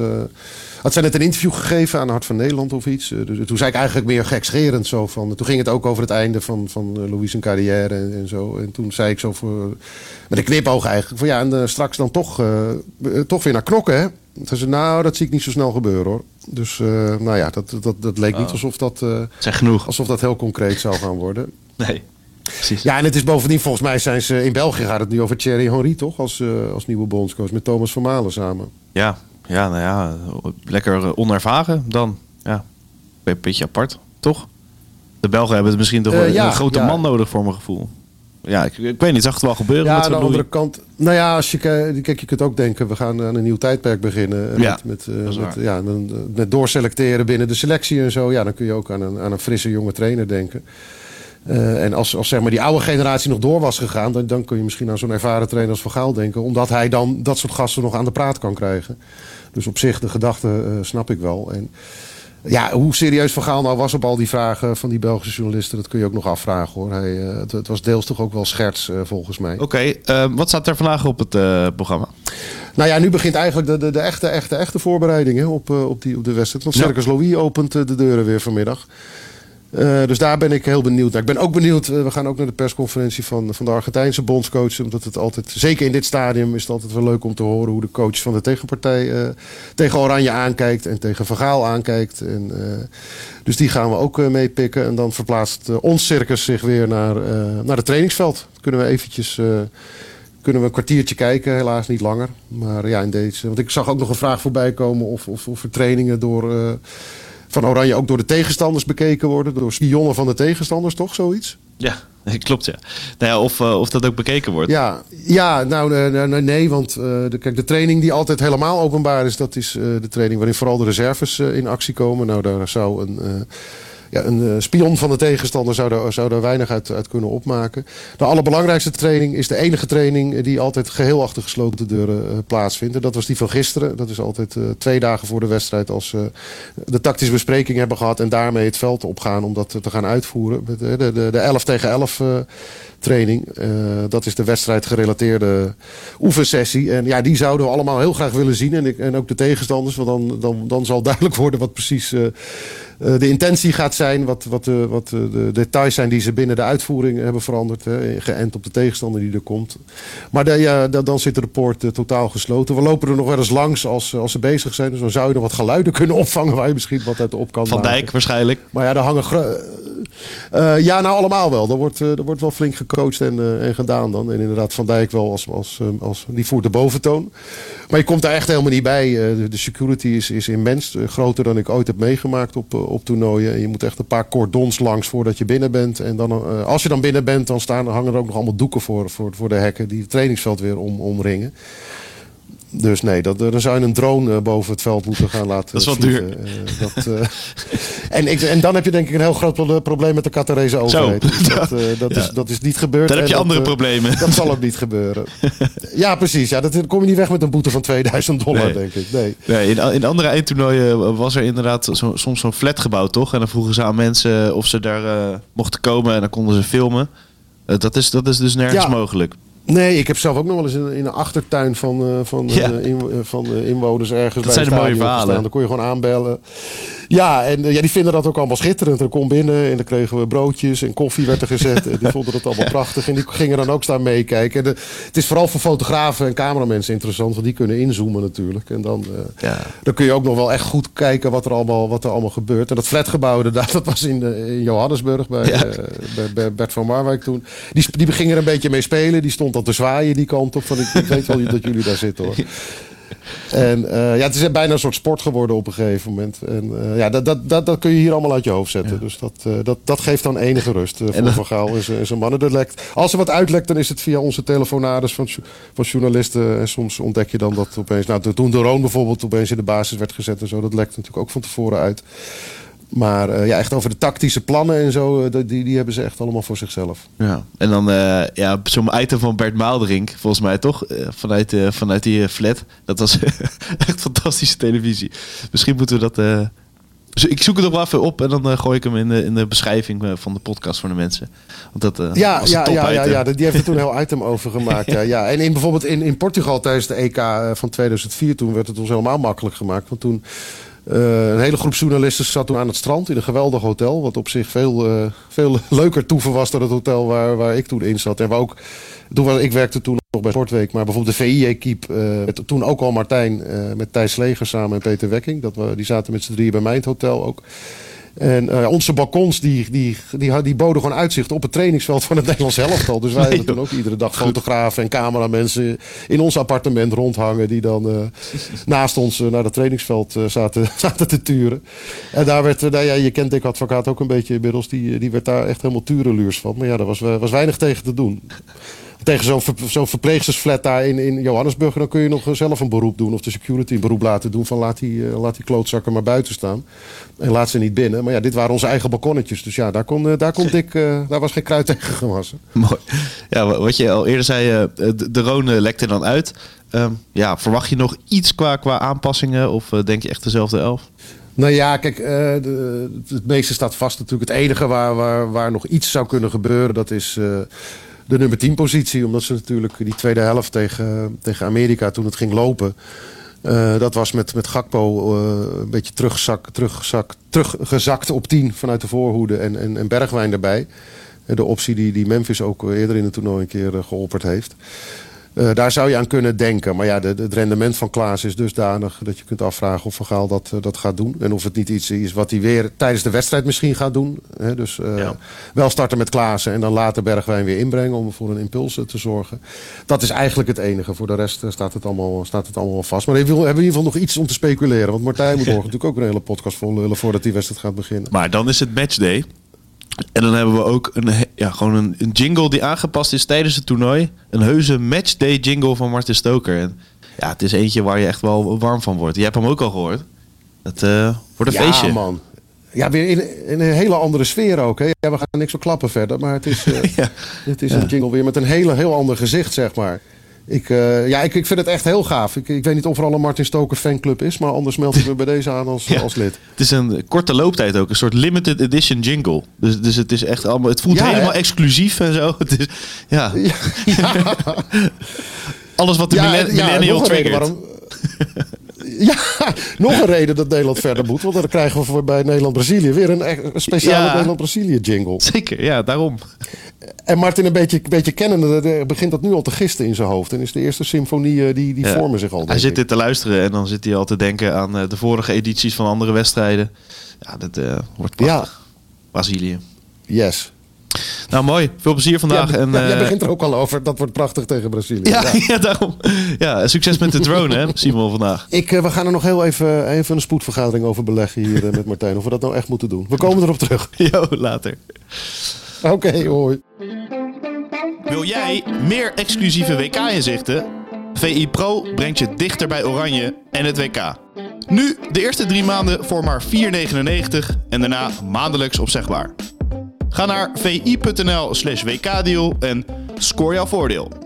[SPEAKER 6] had zij net een interview gegeven aan Hart van Nederland of iets. Dus toen zei ik eigenlijk meer gekscherend zo van. Toen ging het ook over het einde van, van eh, Louis' zijn carrière en, en zo. En toen zei ik zo voor, met een knipoog eigenlijk van ja, en straks dan toch, toch weer naar knokken, hè? Toen zei nou, dat zie ik niet zo snel gebeuren hoor. Dus nou ja, dat, dat, dat leek niet alsof dat,
[SPEAKER 1] Zeg genoeg.
[SPEAKER 6] alsof dat heel concreet zou gaan worden.
[SPEAKER 1] Nee, precies.
[SPEAKER 6] Ja, en het is bovendien, volgens mij zijn ze in België gaat het nu over Thierry Henry, toch? Als, eh, als nieuwe bondscoach met Thomas Vermalen samen.
[SPEAKER 1] Ja, ja, nou ja, lekker eh, onervaren dan. Ja, een beetje apart, toch? De Belgen hebben het misschien toch
[SPEAKER 6] Eh, ja,
[SPEAKER 1] een grote
[SPEAKER 6] ja.
[SPEAKER 1] man nodig voor mijn gevoel. Ja, ik, ik weet niet, zag het wel gebeuren
[SPEAKER 6] Ja, aan de andere kant. Nou ja, als je, ki- kijk, je kunt ook denken, we gaan aan een nieuw tijdperk beginnen.
[SPEAKER 1] Ja,
[SPEAKER 6] met, met, met, ja, met doorselecteren binnen de selectie en zo. Ja, dan kun je ook aan een, aan een frisse jonge trainer denken. Eh, en als, als zeg maar die oude generatie nog door was gegaan, dan, dan kun je misschien aan zo'n ervaren trainer als Van Gaal denken. Omdat hij dan dat soort gasten nog aan de praat kan krijgen. Dus op zich, de gedachte eh, snap ik wel. En ja, hoe serieus Van Gaal nou was op al die vragen van die Belgische journalisten, dat kun je ook nog afvragen hoor. Hij, eh, het, het was deels toch ook wel scherts volgens mij.
[SPEAKER 1] Oké, wat staat er vandaag op het programma?
[SPEAKER 6] Nou ja, nu begint eigenlijk de, de, de echte, echte, echte voorbereiding hè, op, op, die, op de wedstrijd. Want
[SPEAKER 1] Ja.
[SPEAKER 6] Circus Louis opent de deuren weer vanmiddag. Eh, dus daar ben ik heel benieuwd naar. Ik ben ook benieuwd, eh, we gaan ook naar de persconferentie van, van de Argentijnse bondscoach. Omdat het altijd, zeker in dit stadium, is het altijd wel leuk om te horen hoe de coach van de tegenpartij eh, tegen Oranje aankijkt en tegen Van Gaal aankijkt. En, dus die gaan we ook meepikken. En dan verplaatst ons circus zich weer naar, naar het trainingsveld. Kunnen we eventjes... kunnen we een kwartiertje kijken, helaas niet langer. Maar ja, in deze. Want ik zag ook nog een vraag voorbij komen of, of, of er trainingen door, van Oranje ook door de tegenstanders bekeken worden. Door spionnen van de tegenstanders, toch zoiets?
[SPEAKER 1] Ja, klopt ja. Nou ja of, eh, of dat ook bekeken wordt.
[SPEAKER 6] Ja, ja nou eh, nou, nee, want eh, de, kijk, de training die altijd helemaal openbaar is, dat is de training waarin vooral de reserves in actie komen. Nou, daar zou een, ja, een eh, spion van de tegenstander zou daar, weinig uit, kunnen opmaken. De allerbelangrijkste training is de enige training die altijd geheel achter gesloten deuren eh, plaatsvindt. Dat was die van gisteren. Dat is altijd eh, twee dagen voor de wedstrijd als we de tactische bespreking hebben gehad en daarmee het veld opgaan om dat te gaan uitvoeren. De, de, de 11 tegen 11 eh, training. Dat is de wedstrijd gerelateerde oefensessie. En ja, die zouden we allemaal heel graag willen zien. En, ik, en ook de tegenstanders. Want dan, dan, dan zal duidelijk worden wat precies de intentie gaat zijn. Wat, wat, de, wat de, de details zijn die ze binnen de uitvoering hebben veranderd. Hè, geënt op de tegenstander die er komt. Maar de, ja, da- dan zit de poort eh, totaal gesloten. We lopen er nog wel eens langs als, als ze bezig zijn. Dus dan zou je nog wat geluiden kunnen opvangen waar je misschien wat uit op kan
[SPEAKER 1] Van
[SPEAKER 6] maken.
[SPEAKER 1] Dijk waarschijnlijk.
[SPEAKER 6] Maar ja, daar hangen. eh, ja, nou allemaal wel. Er wordt, eh, er wordt wel flink gecoacht en, eh, en gedaan dan. En inderdaad, Van Dijk wel als, als, eh, als. Die voert de boventoon. Maar je komt daar echt helemaal niet bij. Eh, de, security is, is immens. eh, groter dan ik ooit heb meegemaakt op, eh, op toernooien. En je moet echt een paar cordons langs voordat je binnen bent. En dan, eh, als je dan binnen bent, dan staan, hangen er ook nog allemaal doeken voor, voor, voor de hekken. Die het trainingsveld weer om, omringen. Dus nee, dat, dan zou je een drone eh, boven het veld moeten gaan laten
[SPEAKER 1] Dat is wel duur.
[SPEAKER 6] Eh, dat, eh, en, ik, en dan heb je denk ik een heel groot pro- probleem met de Qatarese overheid.
[SPEAKER 1] Zo.
[SPEAKER 6] Dat, eh, dat,
[SPEAKER 1] Ja.
[SPEAKER 6] is, dat is niet gebeurd.
[SPEAKER 1] Dan heb je andere
[SPEAKER 6] eh,
[SPEAKER 1] problemen.
[SPEAKER 6] Dat zal ook niet gebeuren. ja, precies. Ja, dat, dan kom je niet weg met een boete van 2000 dollar,
[SPEAKER 1] Nee.
[SPEAKER 6] denk ik. Nee.
[SPEAKER 1] Nee, in, in andere eindtoernooien was er inderdaad zo, soms zo'n flatgebouw, toch? En dan vroegen ze aan mensen of ze daar eh, mochten komen en dan konden ze filmen. Eh, dat, is, dat is dus nergens
[SPEAKER 6] Ja.
[SPEAKER 1] mogelijk.
[SPEAKER 6] Nee, ik heb zelf ook nog wel eens in, in een achtertuin van, eh, van,
[SPEAKER 1] Ja.
[SPEAKER 6] eh, in- eh, van eh, inwoners ergens
[SPEAKER 1] Dat
[SPEAKER 6] bij
[SPEAKER 1] zijn de mooie verhalen.
[SPEAKER 6] Dan kon je gewoon aanbellen. Ja, en ja, die vinden dat ook allemaal schitterend. Er kom binnen en dan kregen we broodjes en koffie werd er gezet. en die vonden het allemaal prachtig. En die gingen dan ook staan meekijken. En de- het is vooral voor fotografen en cameramensen interessant, want die kunnen inzoomen natuurlijk. En dan,
[SPEAKER 1] Ja.
[SPEAKER 6] dan kun je ook nog wel echt goed kijken wat er allemaal, wat er allemaal gebeurt. En dat flatgebouw inderdaad, dat was in, in Johannesburg bij,
[SPEAKER 1] Ja.
[SPEAKER 6] bij, bij Bert van Marwijk toen. Die, die ging er een beetje mee spelen. Die stond al te zwaaien die kant op. Van, ik, ik weet wel dat jullie daar zitten hoor. En eh, ja, het is bijna een soort sport geworden op een gegeven moment. En eh, ja, dat, dat, dat, dat kun je hier allemaal uit je hoofd zetten. Dus dat, eh, dat, dat geeft dan enige rust voor Van Gaal en zijn- en zijn mannen. Dat lekt. Als er wat uitlekt, dan is het via onze telefonades van, van journalisten. En soms ontdek je dan dat opeens... Nou, toen de Roon bijvoorbeeld opeens in de basis werd gezet en zo. Dat lekt natuurlijk ook van tevoren uit. Maar eh, ja, echt over de tactische plannen en zo, eh, die, die hebben ze echt allemaal voor zichzelf.
[SPEAKER 1] Ja, en dan eh, ja, zo'n item van Bert Maalderink, volgens mij toch? Vanuit, vanuit die flat. Dat was echt fantastische televisie. Misschien moeten we dat... dus ik zoek het nog wel even op en dan gooi ik hem in de, in de beschrijving van de podcast voor de mensen. Want dat
[SPEAKER 6] Ja,
[SPEAKER 1] was
[SPEAKER 6] ja, ja, ja, ja, die heeft er toen een heel item over gemaakt. ja. Ja, En in, bijvoorbeeld in, in Portugal tijdens de EK van 2004, toen werd het ons helemaal makkelijk gemaakt. Want toen eh, een hele groep journalisten zat toen aan het strand in een geweldig hotel. Wat op zich veel, eh, veel leuker toeven was dan het hotel waar, waar ik toen in zat. En waar ook, toen, was- ik werkte toen nog bij Sportweek, maar bijvoorbeeld de VI-equipe, eh, toen ook al Martijn met Thijs Sleger samen en Peter Wekking. Dat we, die zaten met z'n drieën bij mij in het hotel ook. En eh, onze balkons die, die, die, die boden gewoon uitzicht op het trainingsveld van het Nederlands elftal. Dus wij
[SPEAKER 1] Nee,
[SPEAKER 6] hadden toen ook iedere dag fotografen en cameramensen in ons appartement rondhangen. Die dan eh, naast ons eh, naar het trainingsveld zaten, zaten te turen. En daar werd, nou ja, je kent Dick Advocaat ook een beetje inmiddels. Die, die werd daar echt helemaal tureluurs van. Maar ja, daar was, was weinig tegen te doen. Tegen zo'n zo'n verpleegstersflat daar in, in Johannesburg... dan kun je nog zelf een beroep doen. Of de security een beroep laten doen. Van laat die, eh, laat die klootzakken maar buiten staan. En laat ze niet binnen. Maar ja, dit waren onze eigen balkonnetjes. Dus ja, daar kon, eh, daar kon Dick... eh, daar was geen kruid tegen gewassen.
[SPEAKER 1] Mooi. Ja, wa- wat je al eerder zei, de, de Rone lekte dan uit. Ehm, ja, verwacht je nog iets qua, qua aanpassingen? Of denk je echt dezelfde elf?
[SPEAKER 6] Nou ja, kijk, de, het meeste staat vast natuurlijk. Het enige waar, waar, waar nog iets zou kunnen gebeuren, dat is de nummer 10 positie. Omdat ze natuurlijk die tweede helft tegen, tegen Amerika, toen het ging lopen... eh, dat was met, met Gakpo eh, een beetje terugzak, terugzak, teruggezakt op 10 vanuit de voorhoede en, en, en Bergwijn erbij. De optie die, die Memphis ook eerder in het toernooi een keer eh, geopperd heeft. Eh, daar zou je aan kunnen denken. Maar ja, de, de- het rendement van Klaas is dusdanig dat je kunt afvragen of Van Gaal dat, eh, dat gaat doen. En of het niet iets is wat hij weer tijdens de wedstrijd misschien gaat doen. Dus eh,
[SPEAKER 1] Ja.
[SPEAKER 6] wel starten met Klaassen en dan later Bergwijn weer inbrengen om voor een impuls te zorgen. Dat is eigenlijk het enige. Voor de rest staat het allemaal, staat het allemaal vast. Maar we hebben in ieder geval nog iets om te speculeren. Want Martijn moet morgen natuurlijk ook een hele podcast vol lullen voordat die wedstrijd gaat beginnen.
[SPEAKER 1] Maar dan is het matchday. En dan hebben we ook een, ja, gewoon een, een jingle die aangepast is tijdens het toernooi. Een heuse matchday jingle van Martin Stoker. En ja, het is eentje waar je echt wel warm van wordt. Je hebt hem ook al gehoord. Het eh, wordt een
[SPEAKER 6] ja,
[SPEAKER 1] feestje.
[SPEAKER 6] man. Ja, weer in, in een hele andere sfeer ook. Hè? Ja, we gaan niks zo klappen verder. Maar het is, eh,
[SPEAKER 1] Ja.
[SPEAKER 6] het is een jingle weer met een hele, heel ander gezicht, zeg maar. Ik, eh, ja, ik, ik vind het echt heel gaaf. Ik, ik weet niet of er al een Martin Stoker fanclub is. Maar anders meld ik me bij deze aan als,
[SPEAKER 1] Ja.
[SPEAKER 6] als lid.
[SPEAKER 1] Het is een korte looptijd ook. Een soort limited edition jingle. Dus, dus het is echt allemaal... Het voelt
[SPEAKER 6] Ja,
[SPEAKER 1] helemaal
[SPEAKER 6] hè?
[SPEAKER 1] exclusief en zo. Het is, ja. Alles wat de millennial triggert.
[SPEAKER 6] waarom... Ja, nog een reden dat Nederland verder moet. Want dan krijgen we voor bij Nederland-Brazilië weer een, een speciale
[SPEAKER 1] Ja.
[SPEAKER 6] Nederland-Brazilië jingle.
[SPEAKER 1] Zeker, ja, daarom.
[SPEAKER 6] En Martin een beetje, een beetje kennende, de- begint dat nu al te gisten in zijn hoofd. En is de eerste symfonie, die, die
[SPEAKER 1] Ja.
[SPEAKER 6] vormen zich al.
[SPEAKER 1] Hij zit dit te luisteren en dan zit hij al te denken aan eh, de vorige edities van andere wedstrijden. Ja, dat eh, wordt prachtig. Brazilië.
[SPEAKER 6] Yes.
[SPEAKER 1] Nou, mooi. Veel plezier vandaag.
[SPEAKER 6] Ja,
[SPEAKER 1] en,
[SPEAKER 6] ja, jij
[SPEAKER 1] eh,
[SPEAKER 6] begint er ook al over. Dat wordt prachtig tegen Brazilië.
[SPEAKER 1] ja,
[SPEAKER 6] Ja.
[SPEAKER 1] ja. daarom. Ja, succes met de drone, hè, Simon, vandaag.
[SPEAKER 6] Ik, eh, we gaan er nog heel even, even een spoedvergadering over beleggen hier eh, met Martijn. Of we dat nou echt moeten doen. We komen erop terug.
[SPEAKER 1] Jo, later.
[SPEAKER 6] Oké, hoi.
[SPEAKER 1] Wil jij meer exclusieve WK-inzichten? VI Pro brengt je dichter bij Oranje en het WK. Nu de eerste drie maanden voor maar 4,99 en daarna maandelijks opzegbaar. Ga naar vi.nl slash wkdeal en score jouw voordeel.